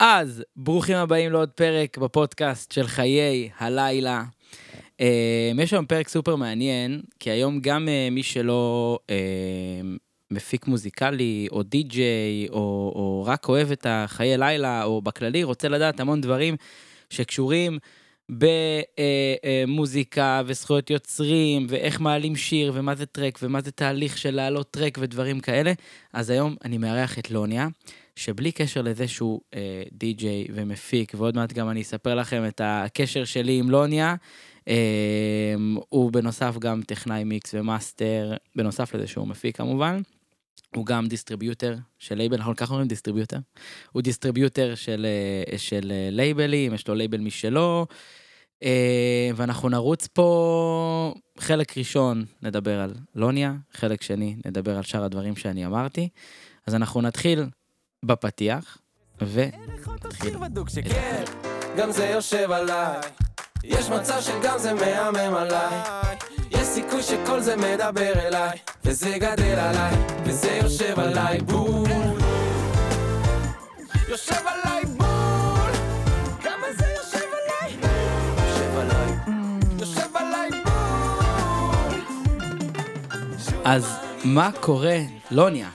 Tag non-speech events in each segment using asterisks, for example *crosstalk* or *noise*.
אז ברוכים הבאים לעוד פרק בפודקאסט של חיי הלילה. אה, יש היום פרק סופר מעניין, כי היום גם אה, מי שלא אה, מפיק מוזיקלי, או די-ג'יי, או, או רק אוהב את החיי לילה, או בכללי רוצה לדעת המון דברים שקשורים במוזיקה וזכויות יוצרים, ואיך מעלים שיר, ומה זה טרק, ומה זה תהליך של להעלות טרק ודברים כאלה. אז היום אני מארח את לוניה. שבלי קשר לזה שהוא אה, די-ג'יי ומפיק, ועוד מעט גם אני אספר לכם את הקשר שלי עם לוניה, אה, הוא בנוסף גם טכנאי mix ו master, בנוסף לזה שהוא מפיק כמובן. הוא גם distributor של לייבל, אנחנו ככה אומרים distributor. הוא distributor של, אה, של אה, לייבלים, יש לו לייבל משלו. אה, ואנחנו נרוץ פה, חלק ראשון נדבר על לוניה, חלק שני נדבר על שאר הדברים שאני אמרתי. אז אנחנו נתחיל בפתיח, ונתחיל. גם זה יושב עליי, יש מצב שגם זה מהמם עליי, יש סיכוי שכל זה מדבר אליי, וזה גדל עליי, וזה יושב עליי בול. יושב עליי בול, כמה זה יושב עליי, יושב עליי, יושב עליי בול. אז מה קורה, לוניה?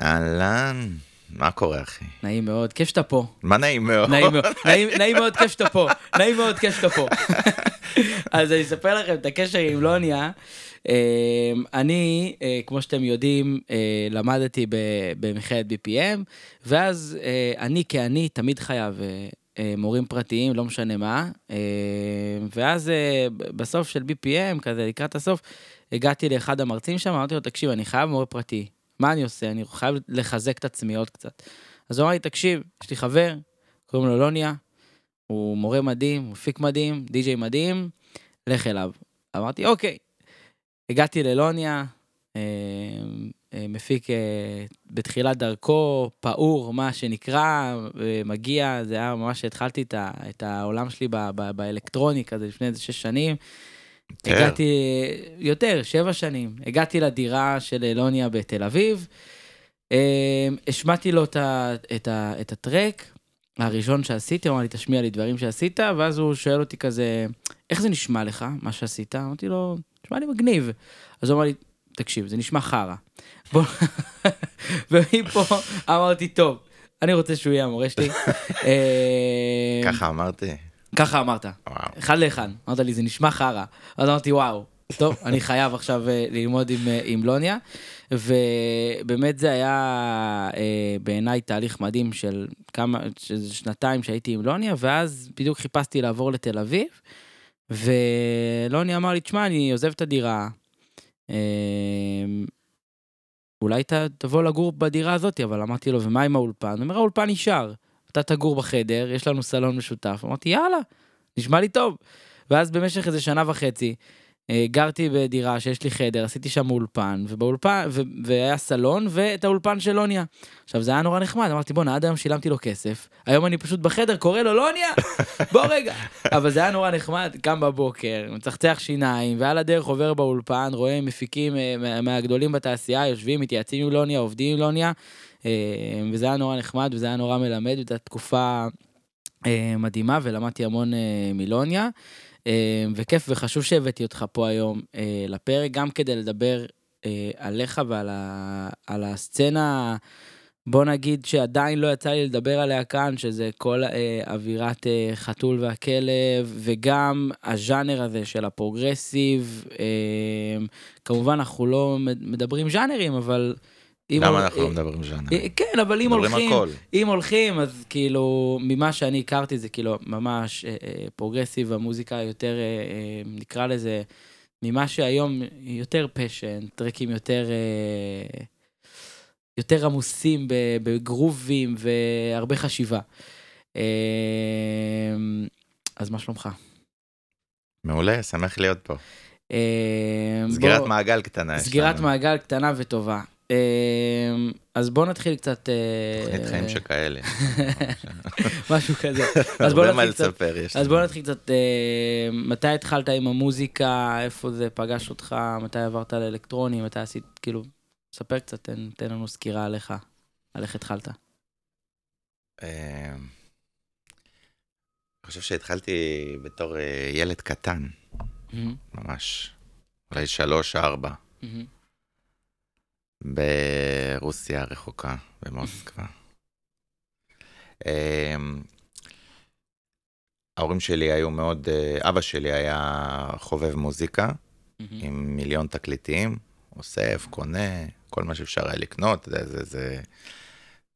אהלן, מה קורה אחי? נעים מאוד, כיף שאתה פה. מה נעים מאוד. נעים מאוד, נעים, נעים מאוד כיף שאתה פה, נעים מאוד כיף שאתה פה. *laughs* אז אני אספר לכם את הקשר עם לוניה. אה, אני, אה, כמו שאתם יודעים, אה, למדתי במכללת BPM, ואז אני כאני תמיד חייב מורים פרטיים, לא משנה מה, ואז בסוף של BPM, כזה לקראת הסוף, הגעתי לאחד המרצים שם, אמרתי לו, תקשיב, אני חייב מורה פרטי. מה אני עושה? אני חייב לחזק את עצמי עוד קצת. אז הוא אמר לי, תקשיב, יש לי חבר, קוראים לו לוניה, הוא מורה מדהים, מפיק מדהים, די.ג'יי מדהים, לך אליו. אמרתי, אוקיי. הגעתי ללוניה, אה, אה, מפיק אה, בתחילת דרכו, פעור, מה שנקרא, אה, מגיע, זה היה ממש שהתחלתי את, את העולם שלי ב, ב, באלקטרוני כזה לפני איזה שש שנים. יותר. הגעתי, יותר, שבע שנים. הגעתי לדירה של אלוניה בתל אביב, אה, השמעתי לו את, ה, את, ה, את הטרק הראשון שעשיתי, הוא אמר לי, תשמיע לי דברים שעשית, ואז הוא שואל אותי כזה, איך זה נשמע לך, מה שעשית? אמרתי לו, נשמע לי מגניב. אז הוא אמר לי, תקשיב, זה נשמע חרא. בוא... *laughs* ומפה אמרתי, טוב, אני רוצה שהוא יהיה המורה שלי. *laughs* אה, ככה אמרתי. ככה אמרת. אחד לאחד. אמרת לי, זה נשמע חרא. אז אמרתי, וואו, טוב, אני חייב עכשיו אה, ללמוד עם, אה, עם לוניה. ובאמת זה היה אה, בעיניי תהליך מדהים של כמה, של שנתיים שהייתי עם לוניה, ואז בדיוק חיפשתי לעבור לתל אביב. ולוני אמר לי, תשמע, אני עוזב את הדירה. אולי אתה תבוא לגור בדירה הזאת, אבל אמרתי לו, ומה עם האולפן? הוא אומר, האולפן נשאר. אתה תגור בחדר, יש לנו סלון משותף. אמרתי, יאללה, נשמע לי טוב. ואז במשך איזה שנה וחצי, אה, גרתי בדירה שיש לי חדר, עשיתי שם אולפן, ובאולפן, ו- והיה סלון, ואת האולפן של לוניה. עכשיו, זה היה נורא נחמד, אמרתי, בואנה, עד היום שילמתי לו כסף, היום אני פשוט בחדר, קורא לו, לוניה, *laughs* בוא רגע. אבל זה היה נורא נחמד, קם בבוקר, מצחצח שיניים, ועל הדרך עובר באולפן, רואה מפיקים אה, מה- מהגדולים בתעשייה, יושבים, מתייעצים עם לוניה, עובדים עם לוניה, וזה היה נורא נחמד, וזה היה נורא מלמד, וזו הייתה תקופה אה, מדהימה, ולמדתי המון אה, מלוניה. אה, וכיף וחשוב שהבאתי אותך פה היום אה, לפרק, גם כדי לדבר אה, עליך ועל ה, על הסצנה, בוא נגיד שעדיין לא יצא לי לדבר עליה כאן, שזה כל אה, אווירת אה, חתול והכלב, וגם הז'אנר הזה של הפרוגרסיב. אה, כמובן, אנחנו לא מדברים ז'אנרים, אבל... למה אנחנו לא אה, מדברים ז'אנר? אה, כן, אבל אם הולכים. אם הולכים, אז כאילו, ממה שאני הכרתי זה כאילו ממש אה, אה, progressive, המוזיקה יותר, אה, אה, נקרא לזה, ממה שהיום יותר passion, טרקים יותר, אה, יותר עמוסים בגרובים והרבה חשיבה. אה, אז מה שלומך? מעולה, שמח להיות פה. סגירת בוא- מעגל קטנה סגירת. מעגל קטנה וטובה. אה, אז בוא נתחיל קצת... אה, תוכנית חיים שכאלה. *laughs* משהו כזה. *laughs* אז בוא הרבה מה נתחיל קצת, אז לנו. בוא נתחיל קצת, אה, מתי התחלת עם המוזיקה, איפה זה פגש אותך, מתי עברת לאלקטרוני, מתי עשית, כאילו, ספר קצת, תן, לנו סקירה עליך, על איך התחלת. אה, חושב שהתחלתי בתור אה, ילד קטן, ממש. אולי שלוש, ארבע. ברוסיה הרחוקה, במוסקבה. אמ, ההורים שלי היו מאוד, אה, אבא שלי היה חובב מוזיקה. עם מיליון תקליטים, אוסף, קונה, כל מה שאפשר היה לקנות, אתה יודע, זה, זה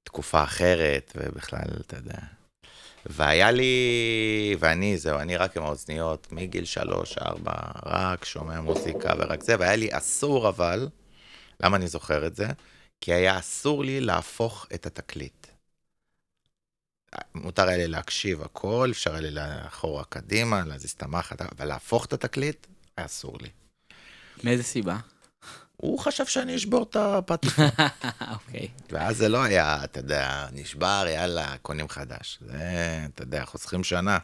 תקופה אחרת, ובכלל, אתה יודע. והיה לי, ואני, זהו, אני רק עם האוזניות, מגיל שלוש, ארבע, רק שומע מוזיקה ורק זה, והיה לי אסור אבל, למה אני זוכר את זה? כי היה אסור לי להפוך את התקליט. מותר היה לי להקשיב הכל, אפשר היה לי לאחורה קדימה, להזיז את המחט, אבל להפוך את התקליט, היה אסור לי. מאיזה סיבה? הוא חשב שאני אשבור את הפטיפון. *laughs* אוקיי. ואז זה לא היה, אתה יודע, נשבר, יאללה, קונים חדש. זה, אתה יודע, חוסכים שנה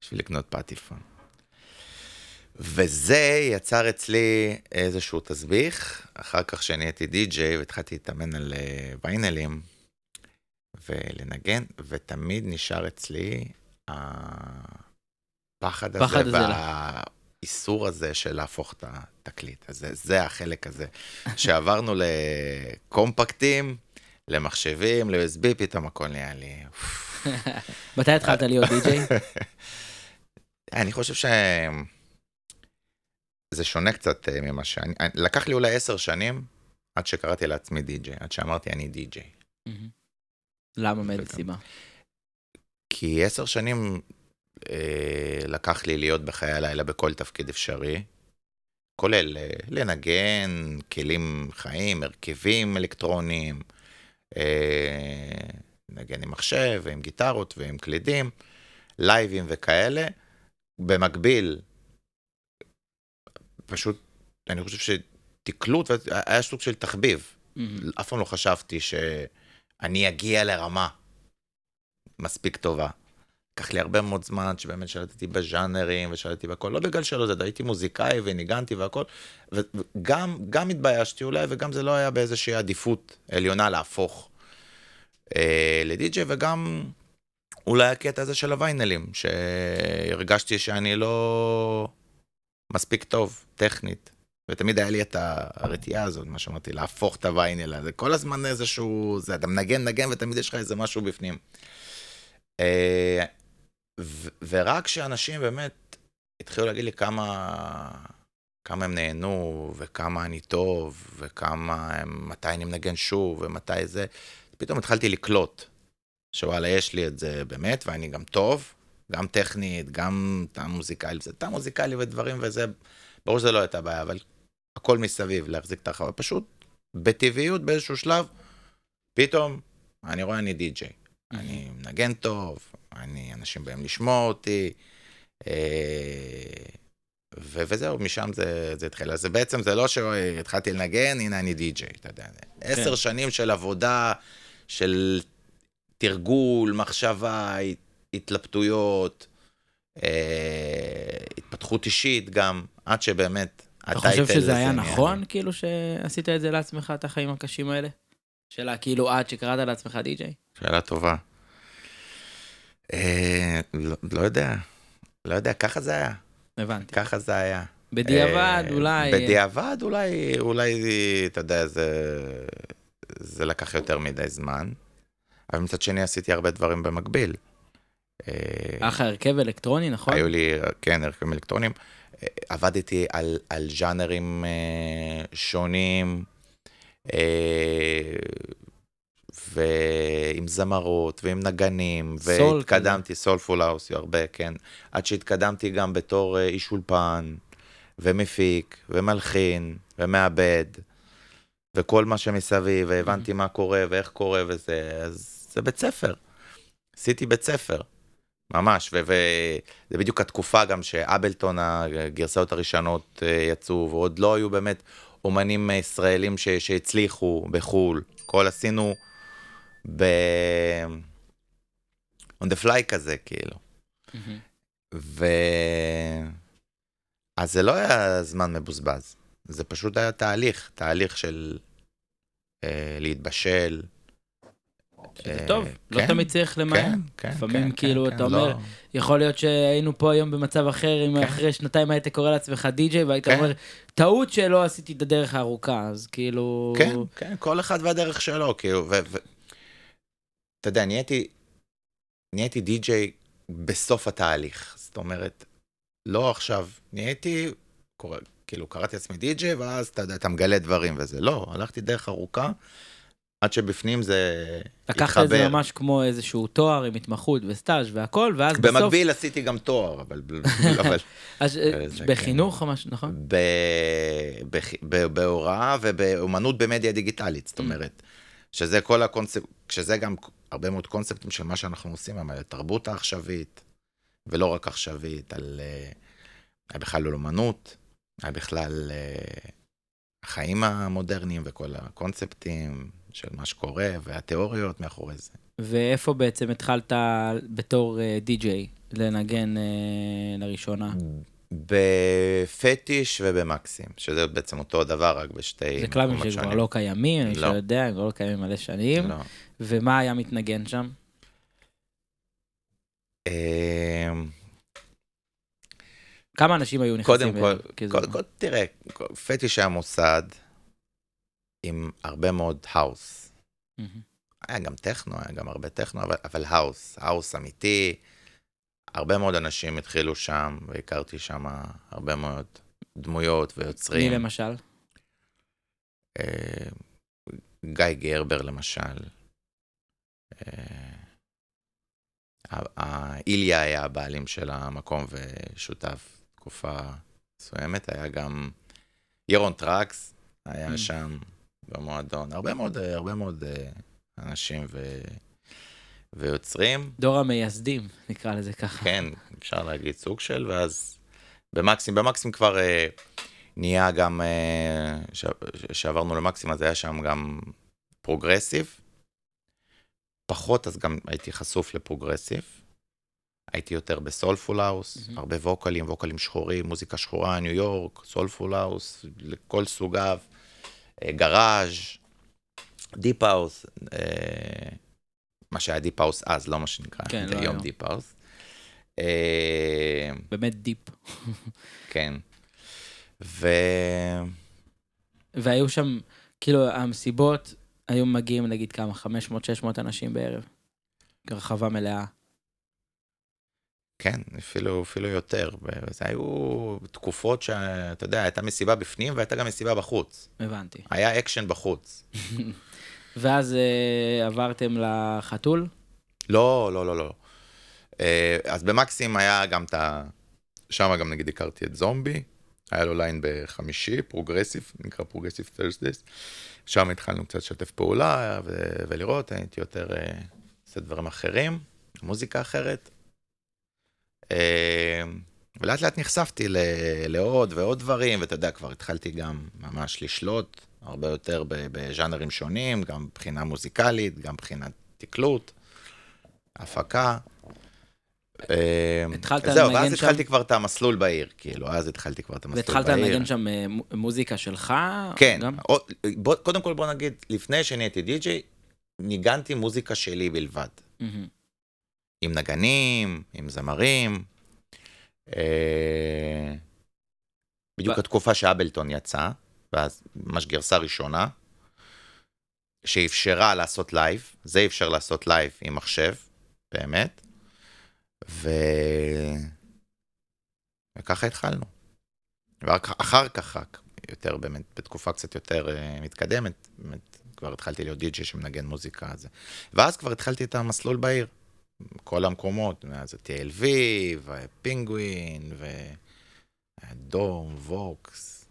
בשביל לקנות פטיפון. וזה יצר אצלי איזשהו תסביך. אחר כך שנהייתי די-ג'יי והתחלתי להתאמן על אה, ויינלים ולנגן, ותמיד נשאר אצלי הפחד הזה הזה. והאיסור הזה של להפוך את התקליט. אז זה, זה החלק הזה. שעברנו לקומפקטים, למחשבים, ל-USB, פתאום הכל נהיה לי... *laughs* מתי התחלת להיות די-ג'יי? *laughs* אני חושב ש... זה שונה קצת אה, ממה שאני... אני- לקח לי אולי עשר שנים עד שקראתי לעצמי די-ג'יי, עד שאמרתי אני די-ג'יי. למה? מאיזה סיבה? כי עשר שנים אה, לקח לי להיות בחיי הלילה בכל תפקיד אפשרי, כולל אה, לנגן, כלים חיים, הרכבים אלקטרוניים, אה, לנגן עם מחשב ועם גיטרות ועם קלידים, לייבים וכאלה. במקביל, פשוט, אני חושב שתקלוט, היה סוג של תחביב. מהמם. אף פעם לא חשבתי שאני אגיע לרמה מספיק טובה. לקח לי הרבה מאוד זמן שבאמת שלטתי בז'אנרים ושלטתי בכל, לא בגלל שלא זה, הייתי מוזיקאי וניגנתי והכל, וגם גם התביישתי אולי, וגם זה לא היה באיזושהי עדיפות עליונה להפוך אה, לדי-ג'יי, וגם אולי הקטע הזה של הוויינלים, שהרגשתי שאני לא מספיק טוב, טכנית. ותמיד היה לי את הרתיעה הזאת, מה שאמרתי, להפוך את הוויינל הזה. כל הזמן איזשהו, זה, אתה מנגן, נגן, ותמיד יש לך איזה משהו בפנים. אה, ו- ורק כשאנשים באמת התחילו להגיד לי כמה, כמה הם נהנו, וכמה אני טוב, וכמה הם, מתי אני מנגן שוב, ומתי זה, פתאום התחלתי לקלוט, שוואלה, יש לי את זה באמת, ואני גם טוב, גם טכנית, גם טעם מוזיקלי, זה טעם מוזיקלי ודברים וזה, ברור שזה לא הייתה בעיה, אבל הכל מסביב, להחזיק את הרחבה, פשוט בטבעיות באיזשהו שלב, פתאום אני רואה אני די-ג'יי. אני מנגן טוב, אני, אנשים באים לשמוע אותי, אה, ו- וזהו, משם זה, זה התחיל. אז זה בעצם, זה לא שהתחלתי לנגן, הנה אני די-ג'יי, אתה יודע. עשר שנים של עבודה, של תרגול, מחשבה, התלבטויות, אה, התפתחות אישית גם, עד שבאמת, אתה חושב שזה היה נכון, כאילו, שעשית את זה לעצמך, את החיים הקשים האלה? שאלה, כאילו, עד שקראת לעצמך די-ג'יי? שאלה טובה. אה, לא, לא יודע, לא יודע, ככה זה היה, הבנתי. ככה זה היה. בדיעבד, אה, אולי... בדיעבד, אולי, אולי, אתה יודע, זה, זה לקח יותר מדי זמן. אבל מצד שני עשיתי הרבה דברים במקביל. אה, היה לך הרכב אלקטרוני, נכון? היו לי, כן, הרכבים אלקטרונים. אה, עבדתי על, על ז'אנרים אה, שונים, אה, ועם זמרות, ועם נגנים, סול והתקדמתי, סולפול האוס, הרבה, כן. עד שהתקדמתי גם בתור אה, איש אולפן, ומפיק, ומלחין, ומעבד, וכל מה שמסביב, והבנתי מה קורה, ואיך קורה וזה, אז זה בית ספר. עשיתי בית ספר. ממש, וזה בדיוק התקופה גם שאבלטון, הגרסאות הראשונות אה, יצאו, ועוד לא היו באמת אומנים אה, ישראלים ש- שהצליחו בחו"ל. כל עשינו ב... on the fly כזה, כאילו. מהמם. ו... אז זה לא היה זמן מבוזבז, זה פשוט היה תהליך, תהליך של אה, להתבשל, שזה אה, טוב, לא כן, תמיד צריך למהר. כן, כן, לפעמים כן, כאילו, כן, אתה אומר, לא. יכול להיות שהיינו פה היום במצב אחר, אם כן. אחרי שנתיים היית קורא לעצמך די-ג'יי, והיית כן. אומר, טעות שלא עשיתי את הדרך הארוכה, אז כאילו... כן, כן, כל אחד והדרך שלו, כאילו. אתה יודע, נהייתי, נהייתי די-ג'יי בסוף התהליך. זאת אומרת, לא עכשיו, נהייתי, קורא, כאילו, קראתי לעצמי די-ג'יי, ואז אתה יודע, אתה מגלה דברים וזה. לא, הלכתי דרך ארוכה, עד שבפנים זה לקחת את זה ממש כמו איזשהו תואר עם התמחות וסטאז' והכל, ואז בסוף... במקביל עשיתי גם תואר, אבל... *laughs* אז, אה, זה בחינוך או משהו, נכון? בהוראה ובאומנות במדיה דיגיטלית, זאת אומרת, שזה כל הקונספט, שזה גם הרבה מאוד קונספטים של מה שאנחנו עושים, אבל התרבות העכשווית, ולא רק עכשווית, על... אה, היה בכלל על אומנות, היה בכלל אה, החיים המודרניים וכל הקונספטים של מה שקורה, והתיאוריות מאחורי זה. ואיפה בעצם התחלת בתור אה, די-ג'יי לנגן אה, לראשונה? בפטיש ובמקסים, שזה בעצם אותו דבר, רק בשתי זה קלאבים שכבר. לא קיימים, מי לא. שיודע, הם כבר לא קיימים מלא שנים. לא. ומה היה מתנגן שם? אמ, כמה אנשים היו נכנסים? כל, קודם כל, תראה, פטיש היה מוסד עם הרבה מאוד house. מהמם. היה גם טכנו, היה גם הרבה טכנו, אבל, אבל האוס, האוס אמיתי. הרבה מאוד אנשים התחילו שם, והכרתי שם הרבה מאוד דמויות מי ויוצרים. למשל? אה, גיא גרבר למשל. אה, איליה היה הבעלים של המקום ושותף תקופה מסוימת, היה גם ירון טראקס, היה. שם במועדון, הרבה מאוד, אה, הרבה מאוד אה, אנשים ו... ויוצרים, דור המייסדים, נקרא לזה ככה. כן, אפשר להגיד סוג של, ואז במקסים, במקסים כבר אה, נהיה גם, אה, ש- שעברנו למקסים, אז היה שם גם progressive. פחות, אז גם הייתי חשוף ל progressive. הייתי יותר ב soulful house, מהמם. הרבה ווקאלים, ווקאלים שחורים, מוזיקה שחורה, ניו יורק, soulful house, לכל סוגיו, אה, garage, deep house, אה, מה שהיה deep house אז, לא מה שנקרא כן, לא היום היום. deep house. אה, באמת deep. כן. ו... והיו שם, כאילו, המסיבות היו מגיעים נגיד כמה, 500-600 אנשים בערב. רחבה מלאה. כן, אפילו, אפילו יותר. וזה היו תקופות שאתה יודע, הייתה מסיבה בפנים והייתה גם מסיבה בחוץ. הבנתי. היה אקשן בחוץ. *laughs* ואז אה, עברתם לחתול? לא, לא, לא, לא. אה, אז במקסים היה גם את ה... שם גם נגיד הכרתי את זומבי, היה לו line בחמישי, progressive, נקרא Progressive Thursdays. שם התחלנו קצת לשתף פעולה ו- ולראות, הייתי יותר אה, עושה דברים אחרים, מוזיקה אחרת. אה, ולאט לאט נחשפתי לעוד ועוד דברים, ואתה יודע, כבר התחלתי גם ממש לשלוט הרבה יותר בז'אנרים שונים, גם מבחינה מוזיקלית, גם מבחינת תקלוט, הפקה. אה, התחלת זהו, לנגן ואז שם? התחלתי כבר את המסלול בעיר, כאילו, אז התחלתי כבר את המסלול והתחלת בעיר. לנגן שם אה, מו- מוזיקה שלך? כן, קודם כל בוא נגיד, לפני שנהייתי די-ג'יי, ניגנתי מוזיקה שלי בלבד. עם נגנים, עם זמרים. אה, בדיוק התקופה ש Ableton יצא, ואז ממש גרסה ראשונה, שאפשרה לעשות live, זה אפשר לעשות live עם מחשב, באמת, ו... וככה התחלנו. ואחר כך, רק יותר באמת, בתקופה קצת יותר uh, מתקדמת, באמת, כבר התחלתי להיות די.ג'י שמנגן מוזיקה. זה. ואז כבר התחלתי את המסלול בעיר. כל המקומות, אז ה-TLV, ופינגווין, ודום, ווקס,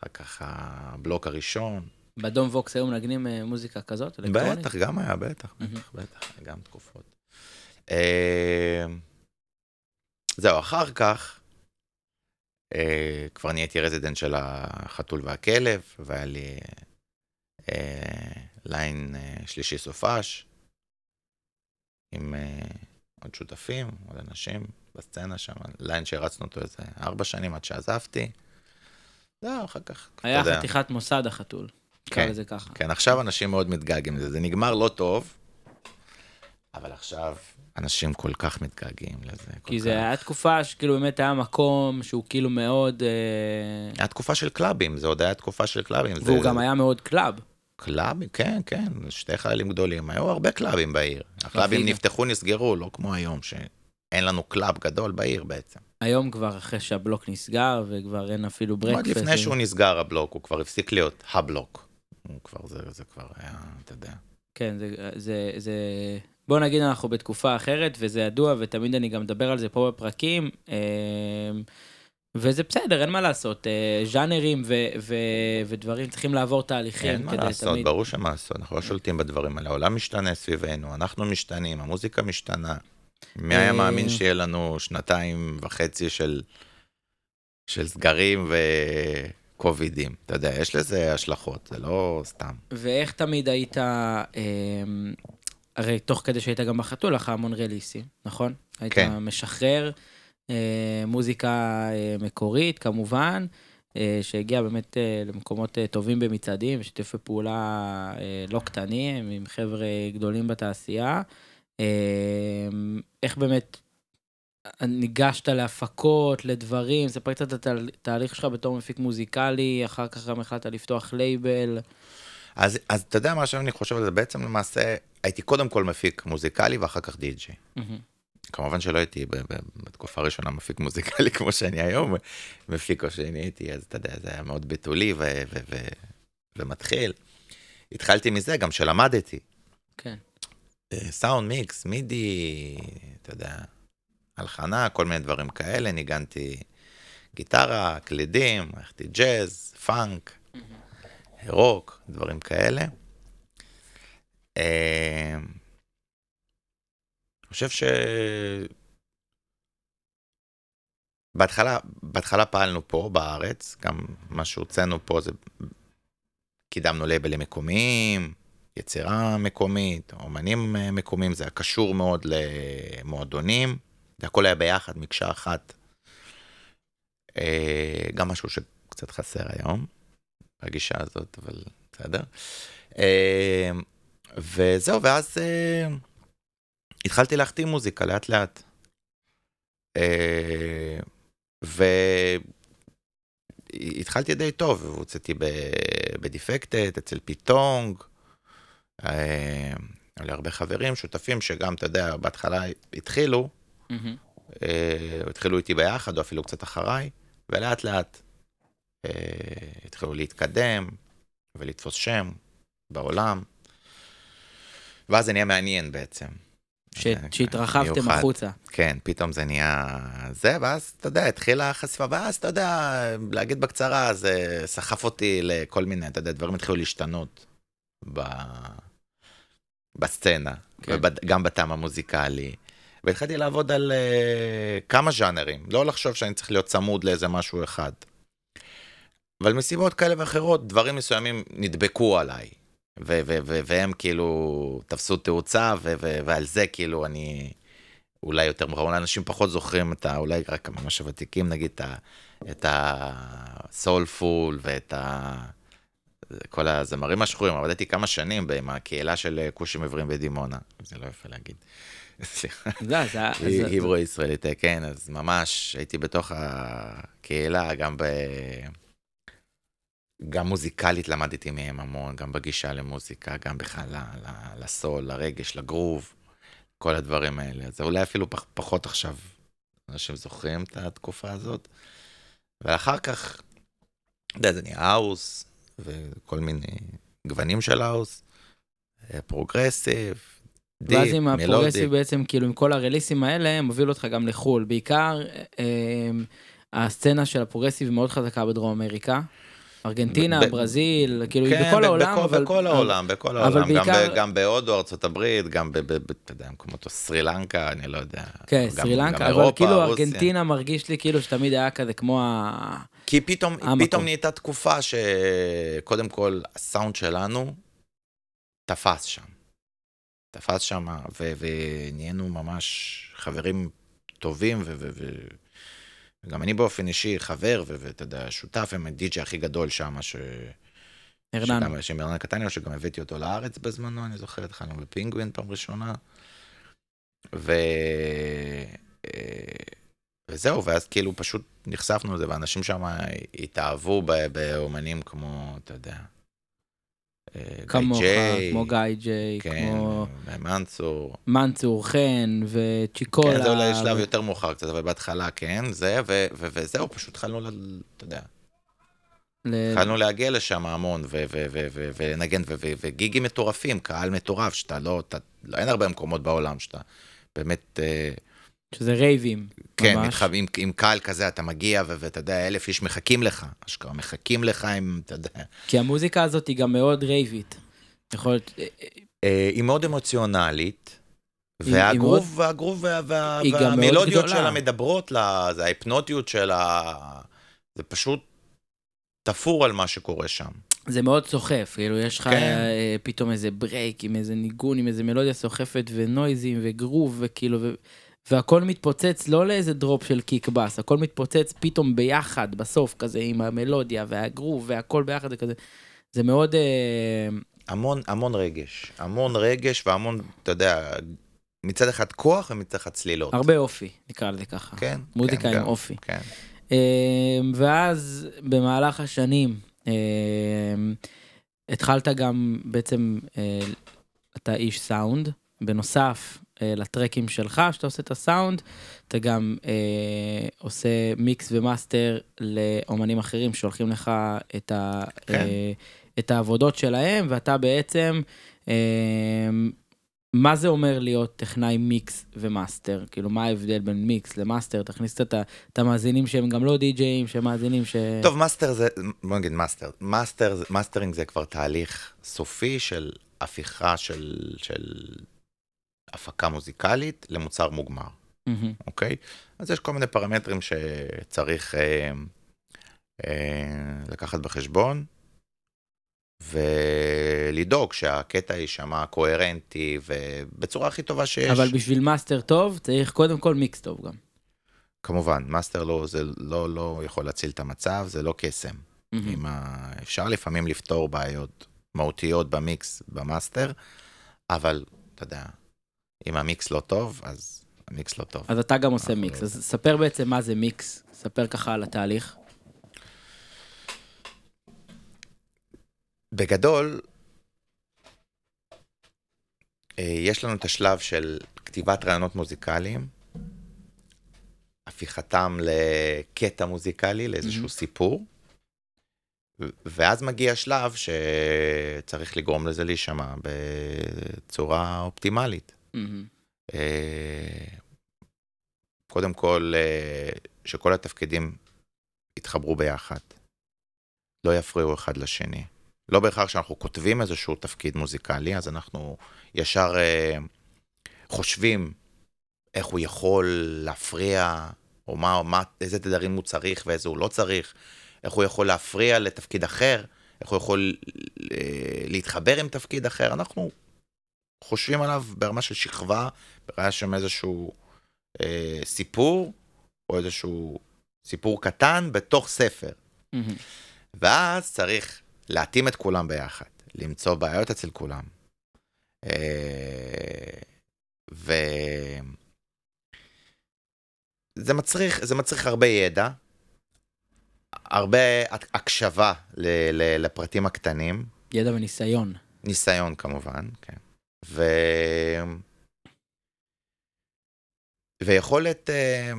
אחר כך הבלוק הראשון. בדום ווקס היו מנגנים אה, מוזיקה כזאת? אלקטרונית? בטח, גם היה, בטח. בטח, בטח, גם תקופות. אה, זהו, אחר כך, אה, כבר נהייתי resident של החתול והכלב, והיה לי ליין שלישי סופש, עם אה, עוד שותפים, עוד אנשים בסצנה שם, ליין שהרצנו אותו איזה ארבע שנים עד שעזבתי. זהו, אחר כך, אתה היה יודע. חתיכת מוסד החתול. נקרא כן. לזה ככה. כן, עכשיו אנשים מאוד מתגעגעים לזה. זה נגמר לא טוב, אבל עכשיו אנשים כל כך מתגעגעים לזה. כי כך. זה היה תקופה שכאילו באמת היה מקום שהוא כאילו מאוד... אה, היה תקופה של קלאבים, זה עוד היה תקופה של קלאבים. והוא זה... גם היה מאוד club. קלאבים, כן, כן, שתי חיילים גדולים, היו הרבה קלאבים בעיר. הקלאבים. נפתחו, נסגרו, לא כמו היום, שאין לנו club גדול בעיר בעצם. היום כבר אחרי שהבלוק נסגר וכבר אין אפילו ברקפסט. עוד לפני שהוא נסגר הבלוק, הוא כבר הפסיק להיות הבלוק. הוא כבר, זה, זה כבר היה, אתה יודע. כן, זה, זה, זה... בוא נגיד אנחנו בתקופה אחרת, וזה ידוע, ותמיד אני גם מדבר על זה פה בפרקים, אה, וזה בסדר, אין מה לעשות. אה, ז'אנרים ו, ו, ודברים צריכים לעבור תהליכים אין מה לעשות, תמיד... ברור שמה לעשות, אנחנו לא שולטים בדברים האלה, העולם משתנה סביבנו, אנחנו משתנים, המוזיקה משתנה. מי היה אה, מאמין שיהיה לנו שנתיים וחצי של, של סגרים וקובידים? אתה יודע, יש לזה השלכות, זה לא סתם. ואיך תמיד היית, אה, הרי תוך כדי שהיית גם בחתול, לך המון רליסים, נכון? היית כן. משחרר מוזיקה אה, מקורית, כמובן, אה, שהגיעה באמת אה, למקומות אה, טובים במצעדים, ושיתופי פעולה אה, לא קטנים, עם חבר'ה גדולים בתעשייה. אה, איך באמת ניגשת להפקות, לדברים, ספר קצת את התהליך שלך בתור מפיק מוזיקלי, אחר כך גם החלטת לפתוח לייבל. אז, אז אתה יודע מה שאני חושב על זה, בעצם למעשה הייתי קודם כל מפיק מוזיקלי ואחר כך די-ג'יי. מהמם. כמובן שלא הייתי בתקופה הראשונה מפיק מוזיקלי כמו שאני היום מפיק או שאני הייתי, אז אתה יודע, זה היה מאוד בתולי ומתחיל. התחלתי מזה גם שלמדתי. כן. אה, סאונד מיקס, מידי, אתה יודע, הלחנה, כל מיני דברים כאלה, ניגנתי גיטרה, קלידים, הלכתי ג'אז, פאנק, רוק, דברים כאלה. חושב ש... בהתחלה, בהתחלה פעלנו פה בארץ, גם מה שהוצאנו פה זה קידמנו לייבלים מקומיים, יצירה מקומית, אומנים אה, מקומיים, זה היה קשור מאוד למועדונים, זה הכל היה ביחד, מקשה אחת. אה, גם משהו שקצת חסר היום, בגישה הזאת, אבל בסדר. אה, וזהו, ואז התחלתי להחתים מוזיקה לאט לאט. אה, והתחלתי די טוב, הוצאתי בדיפקטד, אצל פיטונג, אה, היו לי הרבה חברים, שותפים, שגם, אתה יודע, בהתחלה התחילו. אה, התחילו איתי ביחד, או אפילו קצת אחריי, ולאט לאט אה, התחילו להתקדם ולתפוס שם בעולם, ואז זה נהיה מעניין בעצם. ש- אה, שהתרחבתם מיוחד. החוצה. כן, פתאום זה נהיה זה, ואז, אתה יודע, התחילה החשיפה, ואז, אתה יודע, להגיד בקצרה, זה סחף אותי לכל מיני, אתה יודע, דברים התחילו להשתנות ב... בסצנה, כן. כן. וגם בטעם המוזיקלי. והתחלתי לעבוד על uh, כמה ז'אנרים, לא לחשוב שאני צריך להיות צמוד לאיזה משהו אחד. אבל מסיבות כאלה ואחרות, דברים מסוימים נדבקו עליי. ו- ו- ו- והם כאילו תפסו תאוצה, ו- ו- ועל זה כאילו אני אולי יותר מאוחר, אולי אנשים פחות זוכרים את ה... אולי רק ממש הוותיקים, נגיד, את ה- את הסולפול ואת ה... כל הזמרים השחורים, עבדתי כמה שנים עם הקהילה של כושים עיוורים בדימונה, זה לא יפה להגיד. *laughs* סליחה. *laughs* זה, היברו ישראלית, כן, אז ממש הייתי בתוך הקהילה, גם ב... גם מוזיקלית למדתי מהם המון, גם בגישה למוזיקה, גם בכלל ל soul, לרגש, לגרוב, כל הדברים האלה. אז אולי אפילו פח, פחות עכשיו אנשים זוכרים את התקופה הזאת. ואחר כך, אתה יודע, זה נהיה house, וכל מיני גוונים של house, אה, progressive, deep, ואז עם melodic. ה progressive בעצם, כאילו עם כל הרליסים האלה, מוביל אותך גם לחו"ל. בעיקר אה, הסצנה של ה progressive מאוד חזקה בדרום אמריקה. ארגנטינה, ב- ברזיל, כאילו כן, בכל ב- העולם, בכל, אבל... בכל העולם, בכל אבל העולם, גם, בעיקר- ב, גם בהודו, ארצות הברית, גם ב... ב, ב אתה יודע, מקומות, סרי לנקה, אני לא יודע. כן, גם- סרי לנקה, אבל אירופה, כאילו רוסיה. ארגנטינה מרגיש לי כאילו שתמיד היה כזה כמו ה... כי פתאום. פתאום נהייתה תקופה שקודם כל הסאונד שלנו תפס שם. תפס שם, ו- ונהיינו ממש חברים טובים, ו- ו- ו- וגם אני באופן אישי חבר, ואתה יודע, שותף עם הדי.ג'י הכי גדול שם, ש... הרננו. שגם- שמרנן קטניו, שגם הבאתי אותו לארץ בזמנו, אני זוכר, התחלנו בפינגווין פעם ראשונה. ו... אה, וזהו, ואז כאילו פשוט נחשפנו לזה, ואנשים שם התאהבו באומנים כמו, אתה יודע, כמוך, ג'יי, כמו גיא ג'יי, כן, כמו מנצור. מנצור חן וצ'יקולה. כן, זה אולי שלב ו- יותר מאוחר קצת, אבל בהתחלה כן, זה, ו- ו- וזהו, פשוט התחלנו, ל- אתה יודע, ל- התחלנו להגיע לשם המון, ו- ו- ו- ו- ולנגן, ו- ו- וגיגים מטורפים, קהל מטורף, שאתה לא, אתה, לא, אין הרבה מקומות בעולם שאתה באמת, אה, שזה רייבים. כן, ממש. מתחב, עם, עם קהל כזה אתה מגיע, ו- ואתה יודע, אלף איש מחכים לך, אשכרה מחכים לך עם, אתה יודע, כי המוזיקה הזאת היא גם מאוד רייבית. יכול להיות, אה, אה, אה, היא מאוד אמוציונלית. וה groove, וה groove וה, והמלודיות. שלה מדברות, לה, זה ההיפנוטיות שלה, זה פשוט תפור על מה שקורה שם. זה מאוד סוחף, כאילו יש לך כן. פתאום איזה break עם איזה ניגון, עם איזה מלודיה סוחפת ונויזים וגרוב וכאילו, ו... והכל מתפוצץ לא לאיזה drop של kick bass, הכל מתפוצץ פתאום ביחד בסוף כזה עם המלודיה והגרוב והכל ביחד זה כזה, זה מאוד, אה, המון, המון רגש, המון רגש והמון, אתה יודע, מצד אחד כוח ומצד אחד צלילות. הרבה אופי, נקרא לזה ככה. כן. מוזיקה כן, עם גם, אופי. כן. אמ, ואז במהלך השנים אמ, התחלת גם בעצם, אה, אתה איש סאונד, בנוסף אה, לטרקים שלך, שאתה עושה את הסאונד, אתה גם אה, עושה mix ו master לאומנים אחרים שהולכים לך את, ה, כן. אה, את העבודות שלהם, ואתה בעצם, אה, מה זה אומר להיות טכנאי mix ו master? כאילו, מה ההבדל בין mix ל master? תכניס את המאזינים שהם גם לא די-ג'אים, שהם מאזינים ש... טוב, master זה, בוא נגיד master. master, mastering זה כבר תהליך סופי של הפיכה של, של הפקה מוזיקלית למוצר מוגמר. אוקיי? אז יש כל מיני פרמטרים שצריך אה, אה, לקחת בחשבון, ולדאוג שהקטע יישמע קוהרנטי ובצורה הכי טובה שיש. אבל בשביל master טוב, צריך קודם כל מיקס טוב גם. כמובן, master לא, זה לא, לא יכול להציל את המצב, זה לא קסם. עם ה... אפשר לפעמים לפתור בעיות מהותיות ב mix, ב master, אבל, אתה יודע, אם המיקס לא טוב, אז המיקס לא טוב. אז אתה גם עושה מיקס, אז ספר בעצם מה זה מיקס, ספר ככה על התהליך. בגדול, אה, יש לנו את השלב של כתיבת רעיונות מוזיקליים, הפיכתם לקטע מוזיקלי, לאיזשהו מהמם. סיפור, ואז מגיע השלב שצריך לגרום לזה להישמע בצורה אופטימלית. אה, קודם כל, אה, שכל התפקידים יתחברו ביחד, לא יפריעו אחד לשני. לא בהכרח שאנחנו כותבים איזשהו תפקיד מוזיקלי, אז אנחנו ישר אה, חושבים איך הוא יכול להפריע, או מה, מה, איזה תדרים הוא צריך ואיזה הוא לא צריך, איך הוא יכול להפריע לתפקיד אחר, איך הוא יכול להתחבר עם תפקיד אחר. אנחנו חושבים עליו ברמה של שכבה, ברמה שם איזשהו אה, סיפור, או איזשהו סיפור קטן בתוך ספר. מהמם. ואז צריך להתאים את כולם ביחד, למצוא בעיות אצל כולם. אה, ו... זה מצריך, זה מצריך הרבה ידע, הרבה הקשבה ל, ל, לפרטים הקטנים, ידע וניסיון. ניסיון כמובן, כן. ו... ויכולת אה,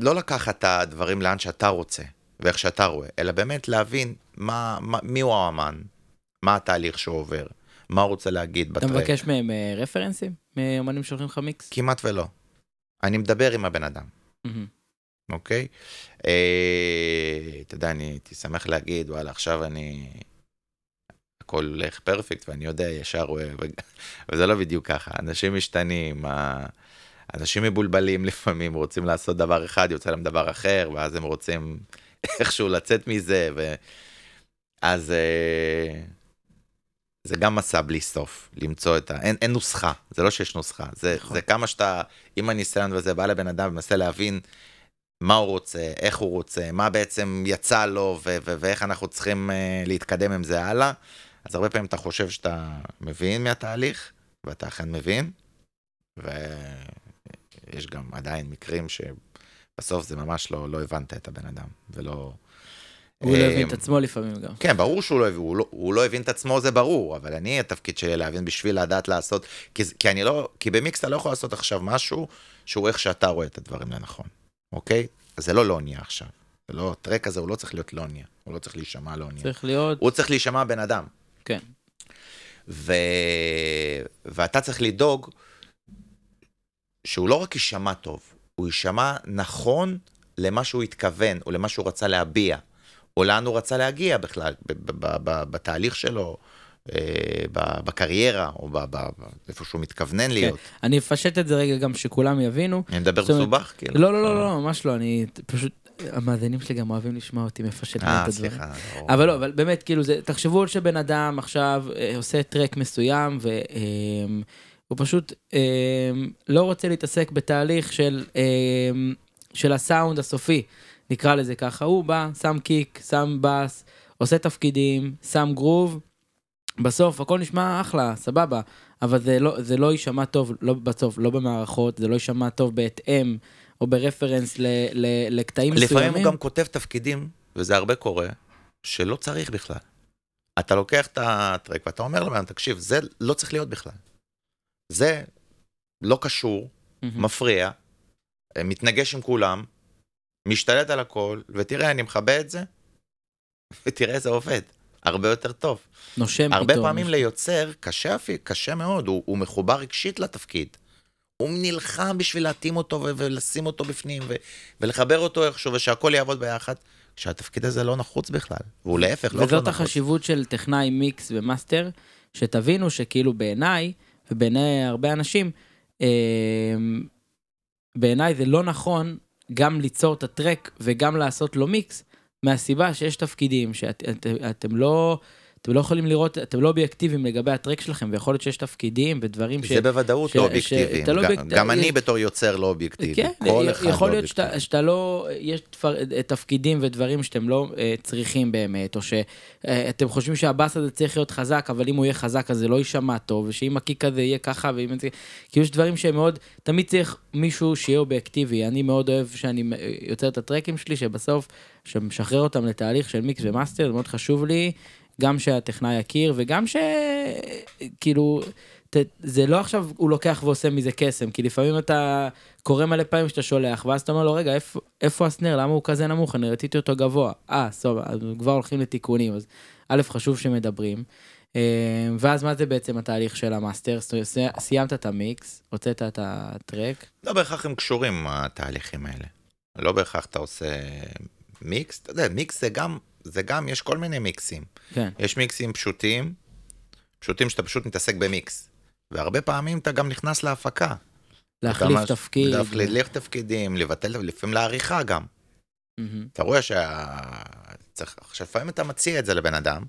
לא לקחת את הדברים לאן שאתה רוצה ואיך שאתה רואה, אלא באמת להבין מה, מה, מי הוא האמן, מה התהליך שהוא עובר, מה הוא רוצה להגיד אתה בטרק. מבקש מהם אה, רפרנסים? מאמנים שהולכים לך מיקס? כמעט ולא. אני מדבר עם הבן אדם. אוקיי? אה, אתה יודע, אני הייתי שמח להגיד, וואלה, עכשיו אני... הכל הולך פרפקט, ואני יודע, ישר רואה, *laughs* וזה לא בדיוק ככה. אנשים משתנים, אנשים מבולבלים *laughs* לפעמים, רוצים לעשות דבר אחד, יוצא להם דבר אחר, ואז הם רוצים *laughs* איכשהו לצאת מזה, ו... אז אה, זה גם מסע בלי סוף, למצוא את ה... אין, אין נוסחה, זה לא שיש נוסחה, זה, נכון. זה כמה שאתה, עם הניסיון וזה, בא לבן אדם ומנסה להבין מה הוא רוצה, איך הוא רוצה, מה בעצם יצא לו, ו- ו- ואיך אנחנו צריכים uh, להתקדם עם זה הלאה. אז הרבה פעמים אתה חושב שאתה מבין מהתהליך, ואתה אכן מבין, ויש גם עדיין מקרים שבסוף זה ממש לא, לא הבנת את הבן אדם, ולא... הוא לא אה, הבין את עצמו לפעמים גם. כן, ברור שהוא לא הוא לא, הוא לא הבין את עצמו, זה ברור, אבל אני, התפקיד שלי להבין בשביל לדעת לעשות, כי, כי אני לא, כי במיקס אתה לא יכול לעשות עכשיו משהו שהוא איך שאתה רואה את הדברים לנכון, אוקיי? אז זה לא לוניה עכשיו. זה לא, הטרק הזה הוא לא צריך להיות לוניה, הוא לא צריך להישמע לוניה. צריך להיות, הוא צריך להישמע בן אדם. כן. ו... ואתה צריך לדאוג שהוא לא רק יישמע טוב, הוא יישמע נכון למה שהוא התכוון, או למה שהוא רצה להביע, או לאן הוא רצה להגיע בכלל, ב- ב- ב- ב- בתהליך שלו, אה, ב- בקריירה, או ב- ב- ב- איפה שהוא מתכוונן להיות. אני אפשט את זה רגע גם שכולם יבינו. אני מדבר מסובך? כאילו? לא, לא, לא, לא, ממש לא, אני פשוט, המאזינים שלי גם אוהבים לשמוע אותי מפשט אה, את הדברים. סליחה. ברור. אבל לא, אבל באמת, כאילו, זה, תחשבו על שבן אדם עכשיו אה, עושה טרק מסוים, והוא פשוט אה, לא רוצה להתעסק בתהליך של, אה, של הסאונד הסופי, נקרא לזה ככה. הוא בא, שם קיק, שם בס, עושה תפקידים, שם גרוב, בסוף הכל נשמע אחלה, סבבה, אבל זה לא, זה לא יישמע טוב, לא בסוף, לא במערכות, זה לא יישמע טוב בהתאם, או ברפרנס ל, ל, לקטעים מסוימים. לפעמים הוא גם כותב תפקידים, וזה הרבה קורה, שלא צריך בכלל. אתה לוקח את הטרק ואתה אומר לבן, תקשיב, זה לא צריך להיות בכלל. זה לא קשור, מהמם. מפריע, אה, מתנגש עם כולם, משתלט על הכל, ותראה, אני מכבה את זה, *laughs* ותראה, זה עובד. הרבה יותר טוב. נושם הרבה פתאום. פעמים ליוצר, קשה, קשה מאוד, הוא, הוא מחובר רגשית לתפקיד. הוא נלחם בשביל להתאים אותו ו- ולשים אותו בפנים ו- ולחבר אותו איכשהו ושהכול יעבוד ביחד, כשהתפקיד הזה לא נחוץ בכלל. והוא להפך, לא וזאת לא נחוץ. החשיבות של טכנאי mix ו master, שתבינו שכאילו בעיניי, ובעיני הרבה אנשים, אה, בעיניי זה לא נכון גם ליצור את הטרק וגם לעשות לו מיקס, מהסיבה שיש תפקידים שאתם שאת, אתם לא... אתם לא יכולים לראות, אתם לא אובייקטיביים לגבי הטרק שלכם, ויכול להיות שיש תפקידים ודברים ש... זה בוודאות ש- לא ש- אובייקטיבי. אתה לא גם- אובייקט- גם אני יש- בתור יוצר לא אובייקטיבי. כן, אחד יכול להיות שאתה, לא, יש תפקידים ודברים שאתם לא uh, צריכים באמת, או שאתם חושבים שהבאס הזה צריך להיות חזק, אבל אם הוא יהיה חזק אז זה לא יישמע טוב, ושאם ה kick הזה יהיה ככה, ואם זה... כי יש דברים שהם מאוד, תמיד צריך מישהו שיהיה אובייקטיבי. אני מאוד אוהב שאני אה, יוצר את הטרקים שלי, שבסוף, שמשחרר אותם לתהליך של mix ו master, זה מאוד חשוב לי, גם שהטכנאי יכיר, וגם ש... כאילו... ת- זה לא עכשיו הוא לוקח ועושה מזה קסם, כי לפעמים אתה קורה מלא פעמים שאתה שולח, ואז אתה אומר לו, רגע, איפה, איפה ה snare? למה הוא כזה נמוך? אני רציתי אותו גבוה. אה, סבבה, אז כבר הולכים לתיקונים, אז א', חשוב שמדברים. אה, ואז מה זה בעצם התהליך של ה master? סיימת את המיקס, הוצאת את ה track, לא בהכרח הם קשורים, התהליכים האלה. לא בהכרח אתה עושה מיקס, אתה יודע, מיקס זה גם, זה גם, יש כל מיני מיקסים. כן, יש מיקסים פשוטים, פשוטים שאתה פשוט מתעסק במיקס. והרבה פעמים אתה גם נכנס להפקה. להחליף תפקיד. להחליף תפקידים, לבטל, לפעמים לעריכה גם. מהמם. אתה רואה שה... צריך... עכשיו, לפעמים אתה מציע את זה לבן אדם,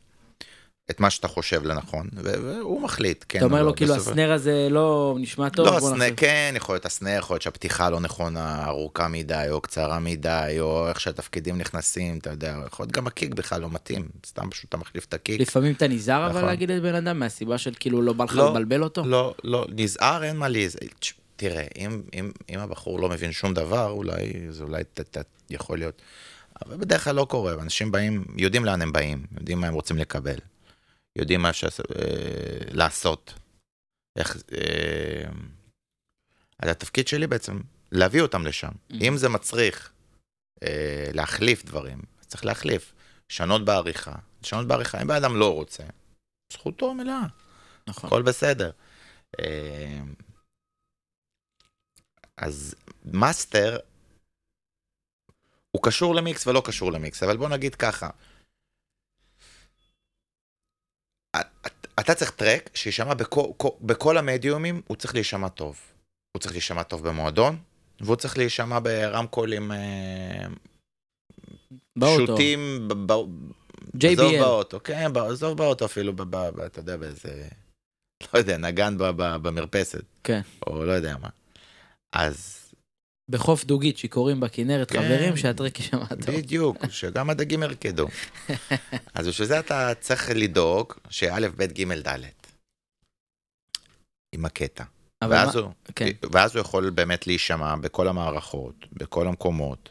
את מה שאתה חושב לנכון, והוא מחליט, כן אתה אומר או לא. לו, כאילו, הסנר הזה לא נשמע טוב, לא, הסנר. כן, יכול להיות הסנר, יכול להיות שהפתיחה לא נכונה, ארוכה מדי, או קצרה מדי, או איך שהתפקידים נכנסים, אתה יודע, יכול להיות גם הקיק בכלל לא מתאים, סתם פשוט אתה מחליף את הקיק. לפעמים אתה נזהר אבל נכון. להגיד לבן אדם, מהסיבה של כאילו לא בא לך לא, לבלבל אותו? לא, לא, נזהר, אין מה להיזהר. תראה, אם, אם, אם הבחור לא מבין שום דבר, אולי, זה אולי ת, ת, יכול להיות. אבל בדרך כלל לא קורה, אנשים באים, יודעים לאן הם באים, יודעים מה הם רוצים לקבל, יודעים מה אפשר אה, לעשות. איך, אה, אז התפקיד שלי בעצם, להביא אותם לשם. Mhm. אם זה מצריך אה, להחליף דברים, צריך להחליף. לשנות בעריכה. לשנות בעריכה, אם בן אדם לא רוצה, זכותו המלאה. נכון. הכל בסדר. אה, אז master, הוא קשור למיקס ולא קשור למיקס, אבל בוא נגיד ככה. את- אתה צריך track שיישמע בכל, בכל המדיומים, הוא צריך להישמע טוב. הוא צריך להישמע טוב במועדון, והוא צריך להישמע ברמקולים אה. פשוטים, ב- עזוב JBL. באוטו, כן, עזוב באוטו אפילו, ב- ב- ב- אתה יודע, באיזה, לא יודע, נגן ב- ב- במרפסת. כן. או לא יודע מה. אז בחוף דוגית שיכורים בכנרת, כן. חברים, שהטרק יישמע טוב. בדיוק, שגם הדגים ירקדו. *laughs* אז בשביל זה אתה צריך לדאוג שא', ב', ג', ד'. עם הקטע. ואז, מה- הוא, כן. ואז הוא יכול באמת להישמע בכל המערכות, בכל המקומות,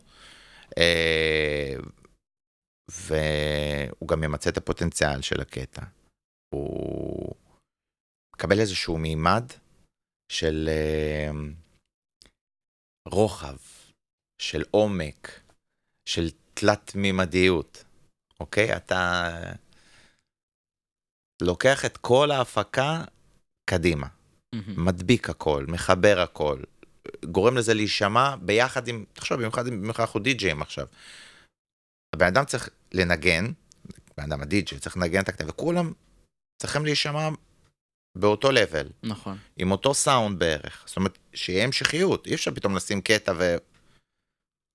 אה, והוא גם ממצה את הפוטנציאל של הקטע. הוא מקבל איזשהו מימד של אה, רוחב, של עומק, של תלת-מימדיות, אוקיי? אתה לוקח את כל ההפקה קדימה. מהמם. מדביק הכל, מחבר הכל, גורם לזה להישמע ביחד עם, תחשוב, במיוחד אם אנחנו די-ג'אים עכשיו. הבן אדם צריך לנגן, בן אדם הדי-ג'יי צריך לנגן את הקטע, וכולם צריכים להישמע באותו לבל, נכון. עם אותו סאונד בערך. זאת אומרת, שיהיה המשכיות, אי אפשר פתאום לשים קטע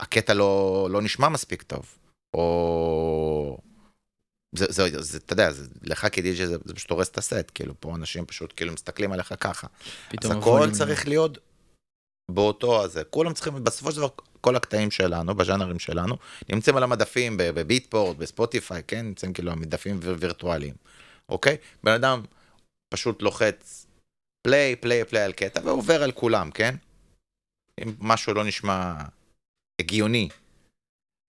והקטע לא, לא נשמע מספיק טוב. או... זה, זה, זה, אתה יודע, זה, לך כדי.ג'יי זה, זה פשוט הורס את הסט, כאילו, פה אנשים פשוט כאילו מסתכלים עליך ככה. אז הכל צריך להיות באותו הזה. כולם צריכים, בסופו של דבר, כל הקטעים שלנו, בז'אנרים שלנו, נמצאים על המדפים בביטפורט, בספוטיפיי, כן? נמצאים כאילו המדפים ויר- וירטואליים, אוקיי? בן אדם פשוט לוחץ פליי, פליי, פליי על קטע, ועובר על כולם, כן? אם משהו לא נשמע הגיוני,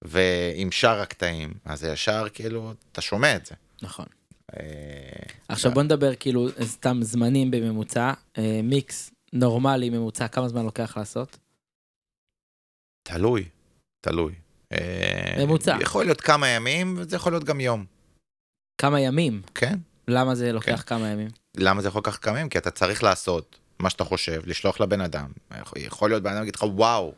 ועם שאר הקטעים, אז זה ישר כאילו, אתה שומע את זה. נכון. אה, עכשיו. בוא נדבר כאילו סתם זמנים בממוצע, אה, מיקס נורמלי ממוצע, כמה זמן לוקח לעשות? תלוי, תלוי. אה, ממוצע. יכול להיות כמה ימים, וזה יכול להיות גם יום, כמה ימים? כן? למה זה לוקח כן. כמה ימים? למה זה יכול לקחת כמה ימים? כי אתה צריך לעשות מה שאתה חושב, לשלוח לבן אדם. יכול- להיות בן אדם יגיד לך, וואו,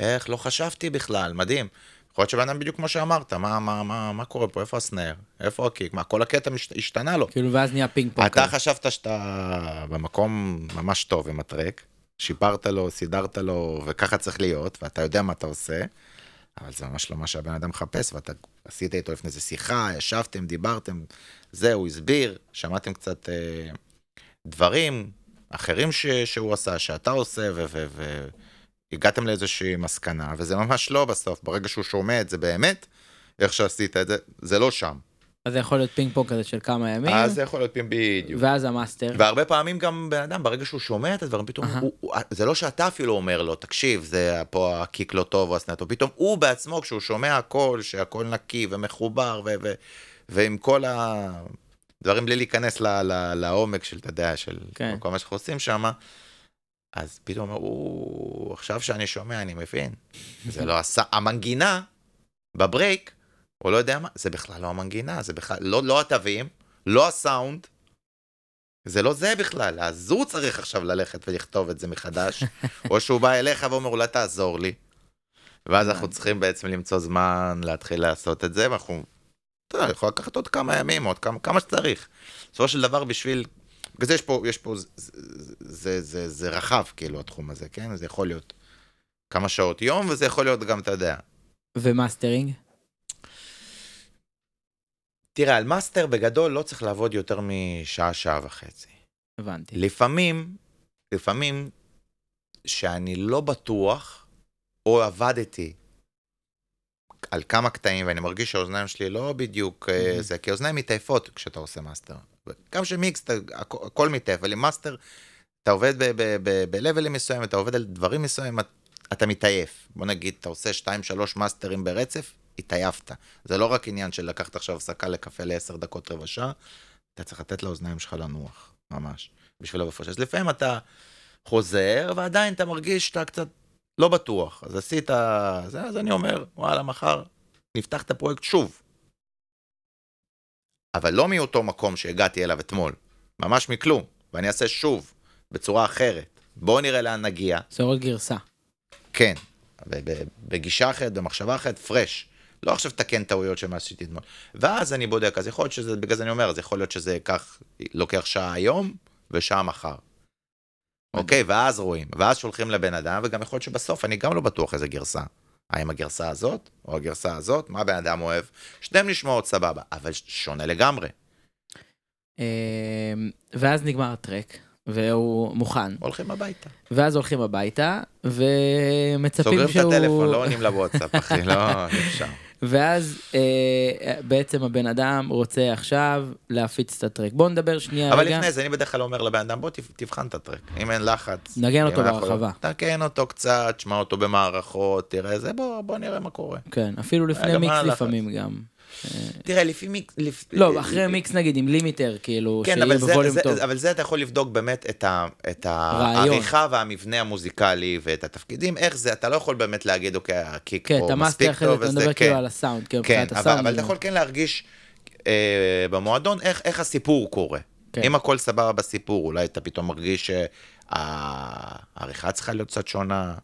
איך לא חשבתי בכלל, מדהים. יכול להיות שבן אדם בדיוק כמו שאמרת, מה, מה, מה, מה קורה פה, איפה הסנר, איפה הקיק, מה, כל הקטע מש, השתנה לו. כאילו ואז נהיה פינג פונג. אתה. חשבת שאתה במקום ממש טוב עם הטרק, שיפרת לו, סידרת לו, וככה צריך להיות, ואתה יודע מה אתה עושה, אבל זה ממש לא מה שהבן אדם מחפש, ואתה עשית איתו לפני זה שיחה, ישבתם, דיברתם, זהו, הסביר, שמעתם קצת אה, דברים אחרים ש, שהוא עשה, שאתה עושה, ו... ו, ו הגעתם לאיזושהי מסקנה, וזה ממש לא בסוף, ברגע שהוא שומע את זה באמת, איך שעשית את זה, זה לא שם. אז זה יכול להיות פינג פונג כזה של כמה ימים, אז זה יכול להיות בדיוק. ואז ה master. והרבה פעמים גם בן אדם, ברגע שהוא שומע את הדברים, פתאום, אהה. הוא, הוא, זה לא שאתה אפילו אומר לו, תקשיב, זה פה ה kick לא טוב או ה snare לא טוב, פתאום הוא בעצמו, כשהוא שומע הכל, שהכל נקי ומחובר, ו, ו, ועם כל הדברים בלי להיכנס ל, ל, לעומק של, אתה יודע, של כן. כל מה שאנחנו עושים שם, אז פתאום, הוא, עכשיו שאני שומע, אני מבין. זה לא עשה, המנגינה בברייק, הוא לא יודע מה, זה בכלל לא המנגינה, זה בכלל, לא, לא התווים, לא הסאונד, זה לא זה בכלל, אז הוא צריך עכשיו ללכת ולכתוב את זה מחדש, *laughs* או שהוא בא אליך ואומר, אולי תעזור לי. ואז אנחנו צריכים בעצם למצוא זמן להתחיל לעשות את זה, ואנחנו, אתה יודע, יכול לקחת עוד כמה ימים, עוד כמה, כמה שצריך. בסופו של דבר בשביל, בגלל זה יש פה, יש פה, זה, זה, זה, זה, זה רחב כאילו התחום הזה, כן? זה יכול להיות כמה שעות יום, וזה יכול להיות גם, אתה יודע. ומאסטרינג? תראה, על master בגדול לא צריך לעבוד יותר משעה, שעה וחצי. הבנתי. לפעמים, לפעמים, שאני לא בטוח, או עבדתי על כמה קטעים, ואני מרגיש שהאוזניים שלי לא בדיוק Mhm. זה, כי האוזניים מתעייפות כשאתה עושה master. גם שמיקס, אתה, הכ- הכל מתעייף, אבל עם מאסטר, אתה עובד ב-level ים מסוים, אתה עובד על דברים מסוימים, את- אתה מתעייף. בוא נגיד, אתה עושה 2-3 מאסטרים ברצף, התעייפת. זה לא רק עניין של לקחת עכשיו הפסקה לקפה לעשר דקות רבע שעה, אתה צריך לתת לאוזניים שלך לנוח, ממש, בשביל הבפוש. אז לפעמים אתה חוזר, ועדיין אתה מרגיש שאתה קצת לא בטוח. אז עשית, זה, אז אני אומר, וואלה, מחר נפתח את הפרויקט שוב. אבל לא מאותו מקום שהגעתי אליו אתמול, ממש מכלום, ואני אעשה שוב, בצורה אחרת. בואו נראה לאן נגיע. זה עוד גרסה. כן, בגישה אחרת, במחשבה אחרת, פרש. לא עכשיו תקן טעויות של מה שעשיתי אתמול. ואז אני בודק, אז יכול להיות שזה, בגלל זה אני אומר, אז יכול להיות שזה ייקח, לוקח שעה היום ושעה מחר. אוקיי, ואז רואים, ואז שולחים לבן אדם, וגם יכול להיות שבסוף אני גם לא בטוח איזה גרסה. האם הגרסה הזאת, או הגרסה הזאת, מה בן אדם אוהב? שניהם נשמעות סבבה, אבל שונה לגמרי. אמ, ואז נגמר הטרק, והוא מוכן. הולכים הביתה. ואז הולכים הביתה, ומצפים סוגרים את שהוא... הטלפון, לא עונים לוואטסאפ, אחי, לא, *laughs* אפשר. ואז אה, בעצם הבן אדם רוצה עכשיו להפיץ את הטרק. בוא נדבר שנייה אבל רגע. לפני זה אני בדרך כלל אומר לבן אדם בוא תב- תבחן את הטרק אם אין לחץ. נגן אותו בהרחבה. תקן אותו קצת שמע אותו במערכות תראה זה בוא בוא נראה מה קורה. כן, אפילו לפני גם מיקס? לפעמים גם. תראה לפי מיקס. לפ- לא, אחרי מיקס נגיד עם לימיטר, כאילו, כן, שיהיה בווליום זה, טוב. אבל זה אתה יכול לבדוק באמת את, ה, את. העריכה והמבנה המוזיקלי ואת התפקידים, איך זה, אתה לא יכול באמת להגיד, אוקיי, הקיק כן, פה אתה מספיק אחרי טוב, אתה וזה, מדבר כן, כאילו על הסאונד, כאילו, כן, מבחינת אבל, הסאונד. אבל אתה יכול כן להרגיש אה, במועדון איך, איך הסיפור קורה. כן. אם הכל סבבה בסיפור, אולי אתה פתאום מרגיש שהעריכה צריכה להיות קצת שונה,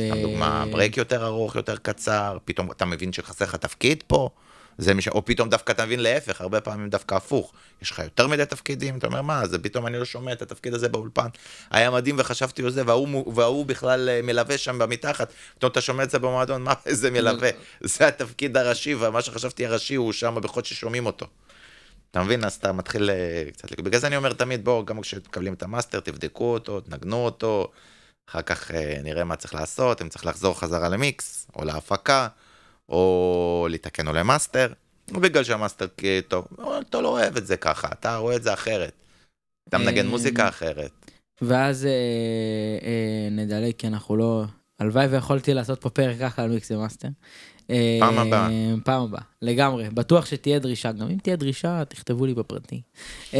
דוגמה, אה, break יותר ארוך, יותר קצר, פתאום אתה מבין שחסר לך תפקיד פה, זה מש... או פתאום דווקא אתה מבין להפך, הרבה פעמים דווקא הפוך. יש לך יותר מדי תפקידים, אתה אומר, מה, זה פתאום אני לא שומע את התפקיד הזה באולפן. היה מדהים וחשבתי על זה, וההוא, מו- וההוא בכלל אה, מלווה שם במתחת. פתאום אתה שומע את זה במועדון, מה, *laughs* איזה מלווה. *laughs* זה התפקיד הראשי, ומה שחשבתי הראשי הוא שם בכל ששומעים אותו. אתה מבין? אז אתה מתחיל אה, קצת... בגלל זה אני אומר תמיד, בואו, גם כשמקבלים את המאסטר, תבדקו אותו, תנגנו אותו, אחר כך אה, נראה מה צריך לעשות, אם צריך לחזור חזרה למיקס, או להפקה, או לתקן או למאסטר. בגלל שהמאסטר טוב, אתה לא אוהב את זה ככה, אתה רואה את זה אחרת. אתה מנגן מוזיקה אחרת. ואז אה, אה, נדלג, כי אנחנו לא... הלוואי ויכולתי לעשות פה פרק ככה על מיקס ומאסטר. פעם הבאה. פעם הבאה, לגמרי. בטוח שתהיה דרישה, גם אם תהיה דרישה, תכתבו לי בפרטי. *laughs*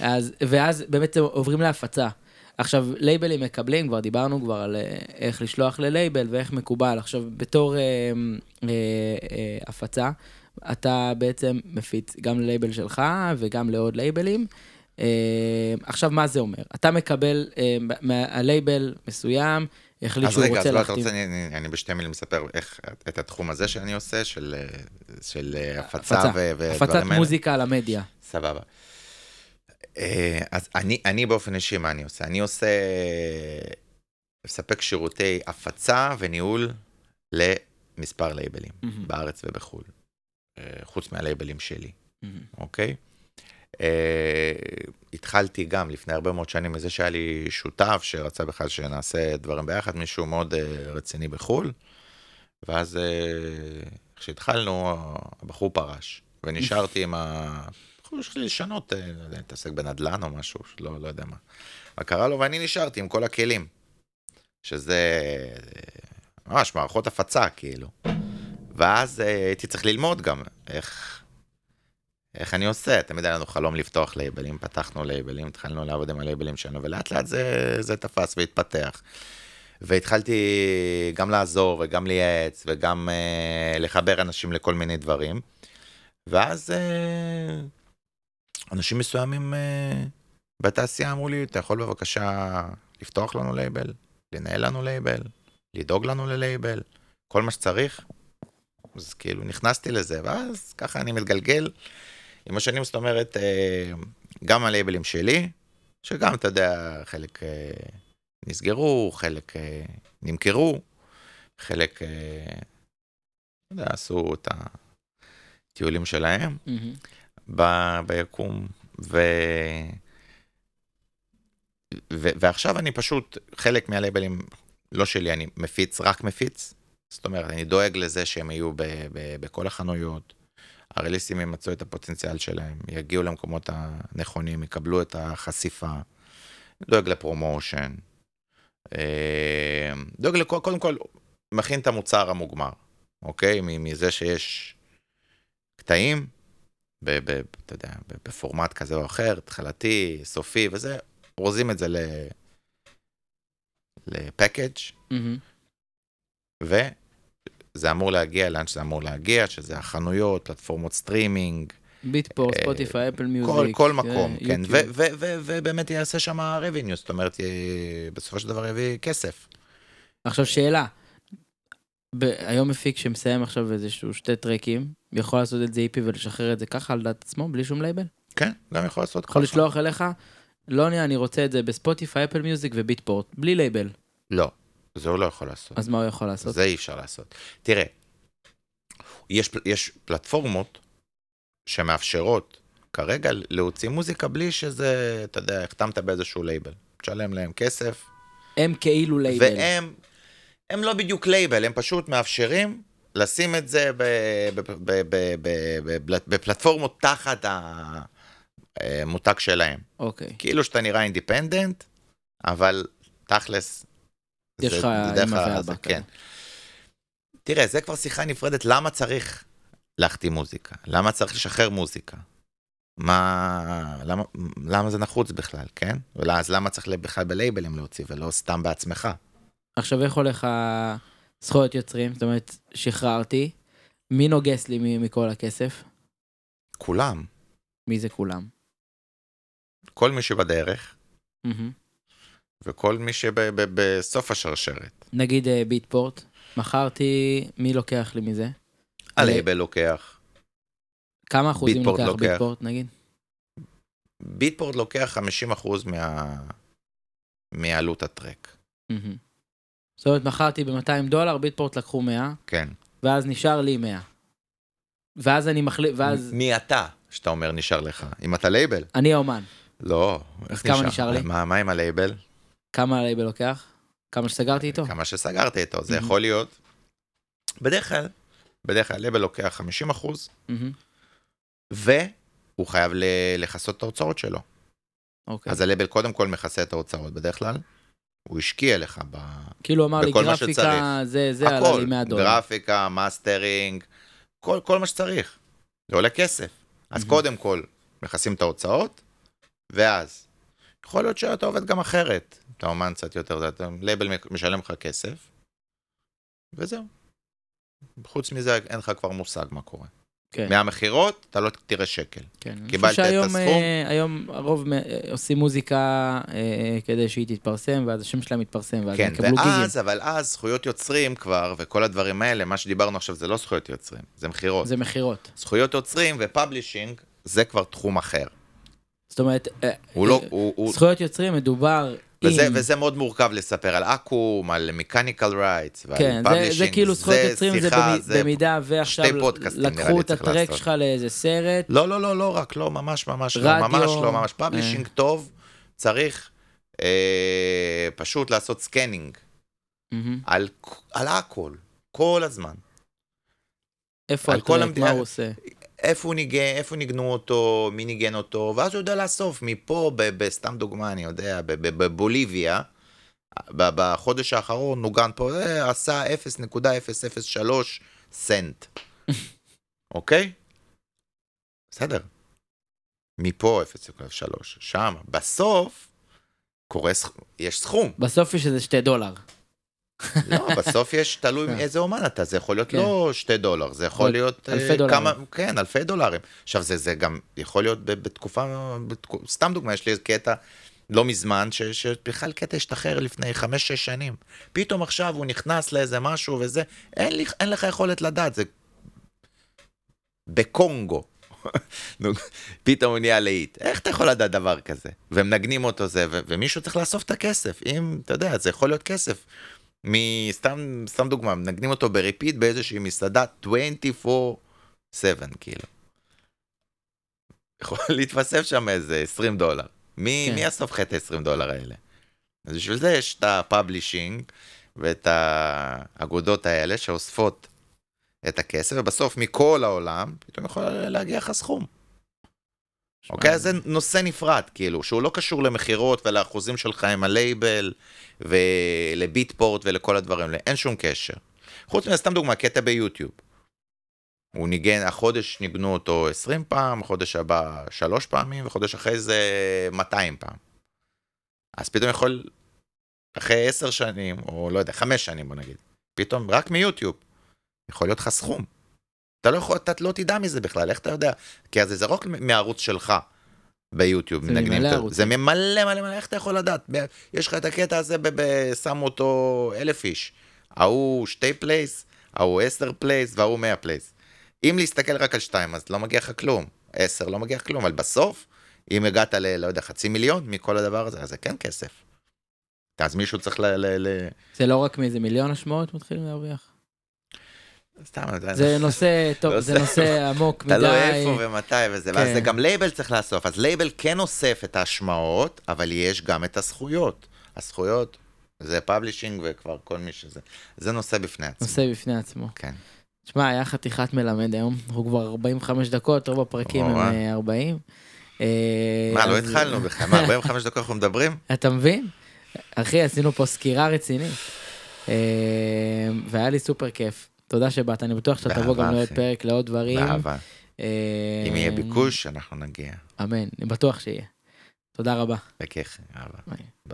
אז, ואז באמת עוברים להפצה. עכשיו, לייבלים מקבלים, כבר דיברנו כבר על אה, איך לשלוח ללייבל ואיך מקובל. עכשיו, בתור אה, אה, אה, הפצה, אתה בעצם מפיץ גם ללייבל שלך וגם לעוד לייבלים. אה, עכשיו, מה זה אומר? אתה מקבל אה, מהלייבל מסוים, החליט אז שהוא רגע, אז רוצה לא, אתה להחתים. רוצה, אני, אני, אני בשתי מילים מספר איך, את התחום הזה שאני עושה, של, אה, של אה, הפצה הפצה, ו- ודברים הפצת האלה. מוזיקה למדיה. סבבה. אה, אז אני, אני באופן אישי, מה אני עושה? אני עושה, מספק שירותי הפצה וניהול למספר לייבלים, מהמם. בארץ ובחו"ל, אה, חוץ מהלייבלים שלי. אוקיי? אה, התחלתי גם לפני הרבה מאוד שנים מזה שהיה לי שותף שרצה בכלל שנעשה דברים ביחד, מישהו מאוד אה, רציני בחו"ל, ואז אה, כשהתחלנו, הבחור פרש, ונשארתי עם ה... בחור שלי לשנות, אה, לא להתעסק בנדל"ן או משהו, לא, לא יודע מה. מה קרה לו, ואני נשארתי עם כל הכלים, שזה אה, ממש מערכות הפצה, כאילו. ואז אה, הייתי צריך ללמוד גם איך... איך אני עושה? תמיד היה לנו חלום לפתוח לייבלים, פתחנו לייבלים, התחלנו לעבוד עם הלייבלים שלנו, ולאט לאט זה, זה תפס והתפתח. והתחלתי גם לעזור וגם לייעץ וגם אה, לחבר אנשים לכל מיני דברים. ואז אה, אנשים מסוימים אה, בתעשייה אמרו לי, אתה יכול בבקשה לפתוח לנו לייבל, לנהל לנו לייבל, לדאוג לנו ללייבל, כל מה שצריך. אז כאילו נכנסתי לזה, ואז ככה אני מתגלגל. עם השנים, זאת אומרת, אה, גם הלייבלים שלי, שגם, אתה יודע, חלק אה, נסגרו, חלק אה, נמכרו, חלק, אה, אתה יודע, עשו את הטיולים שלהם מהמם. ב- ביקום, ו... ו... ועכשיו אני פשוט, חלק מהלייבלים, לא שלי, אני מפיץ, רק מפיץ. זאת אומרת, אני דואג לזה שהם יהיו ב... ב... בכל החנויות. הרליסטים ימצאו את הפוטנציאל שלהם, יגיעו למקומות הנכונים, יקבלו את החשיפה, דואג ל promotion, אה, דואג לכל, קודם כל, מכין את המוצר המוגמר, אוקיי? מזה שיש קטעים, ב, ב, אתה יודע, בפורמט כזה או אחר, התחלתי, סופי וזה, אורזים את זה ל... ל package. וזה אמור להגיע לאן שזה אמור להגיע, שזה החנויות, פלטפורמות סטרימינג, Beatport, Spotify, Apple Music. כל, אה, מקום, כן, ובאמת יעשה שם revenue, זאת אומרת, בסופו של דבר יביא כסף. עכשיו שאלה, היום מפיק שמסיים עכשיו איזשהו שתי טרקים, יכול לעשות את זה EP ולשחרר את זה ככה על דעת עצמו, בלי שום לייבל? כן, גם יכול לעשות יכול ככה. לשלוח אליך, לא נראה, אני רוצה את זה ב Spotify, Apple Music ו Beatport, בלי לייבל. לא, זה הוא לא יכול לעשות. אז מה הוא יכול לעשות? זה אי אפשר לעשות. תראה, יש, יש פלטפורמות שמאפשרות כרגע להוציא מוזיקה בלי שזה, אתה יודע, החתמת באיזשהו לייבל. תשלם להם כסף, הם כאילו לייבל. והם הם לא בדיוק לייבל, הם פשוט מאפשרים לשים את זה בפלטפורמות תחת המותג שלהם. אוקיי. כאילו שאתה נראה independent, אבל תכלס... זה דרך ה- כן. כן. תראה, זה כבר שיחה נפרדת, למה צריך להחתים מוזיקה? למה צריך לשחרר מוזיקה? מה... למה, למה זה נחוץ בכלל, כן? אז למה צריך בכלל בלייבלים להוציא ולא סתם בעצמך? עכשיו, איך הולך הזכויות יוצרים? זאת אומרת, שחררתי. מי נוגס לי מכל הכסף? כולם, מי זה כולם? כל מי שבדרך. וכל מי שבסוף השרשרת. נגיד אה, ביטפורט, מכרתי, מי לוקח לי מזה? הלייבל לוקח, כמה אחוזים לוקח לוקח. ביטפורט, נגיד? ביטפורט לוקח 50% מה... מעלות הטרק, מהמם. זאת אומרת, מכרתי ב-200 דולר, ביטפורט לקחו 100, כן. ואז נשאר לי 100. ואז אני מחליט, ואז מי אתה, שאתה אומר נשאר לך? אם אתה לייבל? אני האומן. לא, איך כמה נשאר לי? מה, מה עם הלייבל? כמה הלייבל לוקח? כמה שסגרתי איתו? כמה שסגרת איתו, זה. יכול להיות. בדרך כלל, בדרך כלל לייבל לוקח 50 אחוז. והוא חייב לכסות את ההוצאות שלו. אוקיי. אז הלייבל קודם כל מכסה את ההוצאות בדרך כלל. הוא השקיע לך ב... כאילו אמר לי גרפיקה, שצריך. זה, זה עלה לי 100 דולר. גרפיקה, מאסטרינג, כל, כל מה שצריך. זה עולה כסף. אז Mhm. קודם כל, מכסים את ההוצאות, ואז, יכול להיות שאתה עובד גם אחרת. אתה אומן קצת יותר, אתה לייבל משלם לך כסף, וזהו. חוץ מזה, אין לך כבר מושג מה קורה. כן, מהמכירות, אתה לא תראה שקל. כן. אני קיבלת חושב את שהיום, הסכום? אה, היום הרוב אה, עושים מוזיקה אה, כדי שהיא תתפרסם, ואז השם שלהם יתפרסם, ואז כן, יקבלו גיגים. ואז, אבל אז זכויות יוצרים כבר, וכל הדברים האלה, מה שדיברנו עכשיו זה לא זכויות יוצרים, זה מכירות. זה מכירות. זכויות יוצרים ו publishing, זה כבר תחום אחר. זאת אומרת, אה, הוא לא, אה, הוא, הוא, זכויות יוצרים מדובר וזה, עם... וזה מאוד מורכב לספר על אקו"ם, על mechanical rights, ועל כן, זה, publishing. זה כאילו זכויות יוצרים, זה שיחה, במ- במידה ועכשיו לקחו את הטרק. שלך לאיזה סרט, לא, לא, לא, לא רק, לא, ממש, ממש רדיו, לא, ממש לא, ממש. publishing אה. טוב, צריך אה, פשוט לעשות scanning מהמם. על, על הכל, כל הזמן. איפה הטרק, המדינה- מה הוא עושה? איפה הוא ניגן, איפה ניגנו אותו, מי ניגן אותו, ואז הוא יודע לאסוף מפה, בסתם דוגמה, אני יודע, בבוליביה, בחודש האחרון נוגן פה, אה, עשה 0.003 סנט, *laughs* אוקיי? בסדר. מפה 0.03, שם. בסוף, קורה, סכ- יש סכום. בסוף יש איזה שתי דולר. *laughs* לא, בסוף יש, תלוי כן. מאיזה אומן אתה, זה יכול להיות כן. לא שתי דולר, זה יכול להיות... אלפי אה, דולרים. כמה, כן, אלפי דולרים. עכשיו, זה, זה גם יכול להיות בתקופה, בתקו, סתם דוגמה, יש לי איזה קטע לא מזמן, שבכלל קטע השתחרר לפני חמש-שש שנים. פתאום עכשיו הוא נכנס לאיזה משהו וזה, אין, לך יכולת לדעת, זה בקונגו. *laughs* פתאום הוא נהיה להיט. איך אתה יכול לדעת דבר כזה? ומנגנים אותו זה, ומישהו צריך לאסוף את הכסף. אם, אתה יודע, זה יכול להיות כסף. מסתם, סתם דוגמה, מנגנים אותו ב repeat באיזושהי מסעדה 24/7, כאילו. יכול להתווסף שם איזה 20 דולר. מי, כן. מי יאסוף לך את ה-20 דולר האלה? אז בשביל זה יש את ה publishing ואת האגודות האלה שאוספות את הכסף, ובסוף מכל העולם פתאום יכול להגיע לך סכום. אוקיי? אז זה נושא נפרד, כאילו, שהוא לא קשור למכירות ולאחוזים שלך עם הלייבל ול Beatport ולכל הדברים האלה, אין שום קשר. חוץ מזה, סתם דוגמה, קטע ב YouTube. הוא ניגן, החודש ניגנו אותו 20 פעם, החודש הבא 3 פעמים, וחודש אחרי זה 200 פעם. אז פתאום יכול, אחרי 10 שנים, או לא יודע, 5 שנים בוא נגיד, פתאום רק מיוטיוב, יכול להיות לך סכום. אתה לא יכול, אתה לא תדע מזה בכלל, איך אתה יודע? כי אז זה רק מהערוץ שלך ביוטיוב. זה מנגנים ממלא את ה- ערוצים. זה ממלא מלא מלא, איך אתה יכול לדעת? יש לך את הקטע הזה, שמו אותו אלף איש. ההוא שתי plays, ההוא עשר plays וההוא מאה plays. אם להסתכל רק על שתיים, אז לא מגיע לך כלום. עשר לא מגיע לך כלום, אבל בסוף, אם הגעת ל... לא יודע, חצי מיליון מכל הדבר הזה, אז זה כן כסף. אז מישהו צריך ל... ל... ל... זה לא רק מאיזה מיליון השמעות מתחילים להרוויח. סתם, זה נושא, טוב, זה נושא- עמוק מדי. תלוי איפה ומתי וזה, ואז כן. זה גם לייבל צריך לאסוף, אז לייבל כן אוסף את ההשמעות, אבל יש גם את הזכויות. הזכויות זה publishing וכבר כל מי שזה. זה נושא בפני עצמו. נושא בפני עצמו. כן. תשמע, היה חתיכת מלמד היום, אנחנו כבר 45 דקות, רוב הפרקים הם וואו. אה, 40. אה, מה, לא התחלנו בכלל? מה, 45 דקות אנחנו מדברים? *laughs* אתה מבין? אחי, עשינו פה סקירה רצינית. אה, והיה לי סופר כיף. תודה שבאת, אני בטוח שאתה תבוא גם לעוד. פרק, לעוד דברים. באהבה. אה, אם יהיה ביקוש, אנחנו נגיע. אמן, אני בטוח שיהיה. תודה רבה. בכיף, אהבה.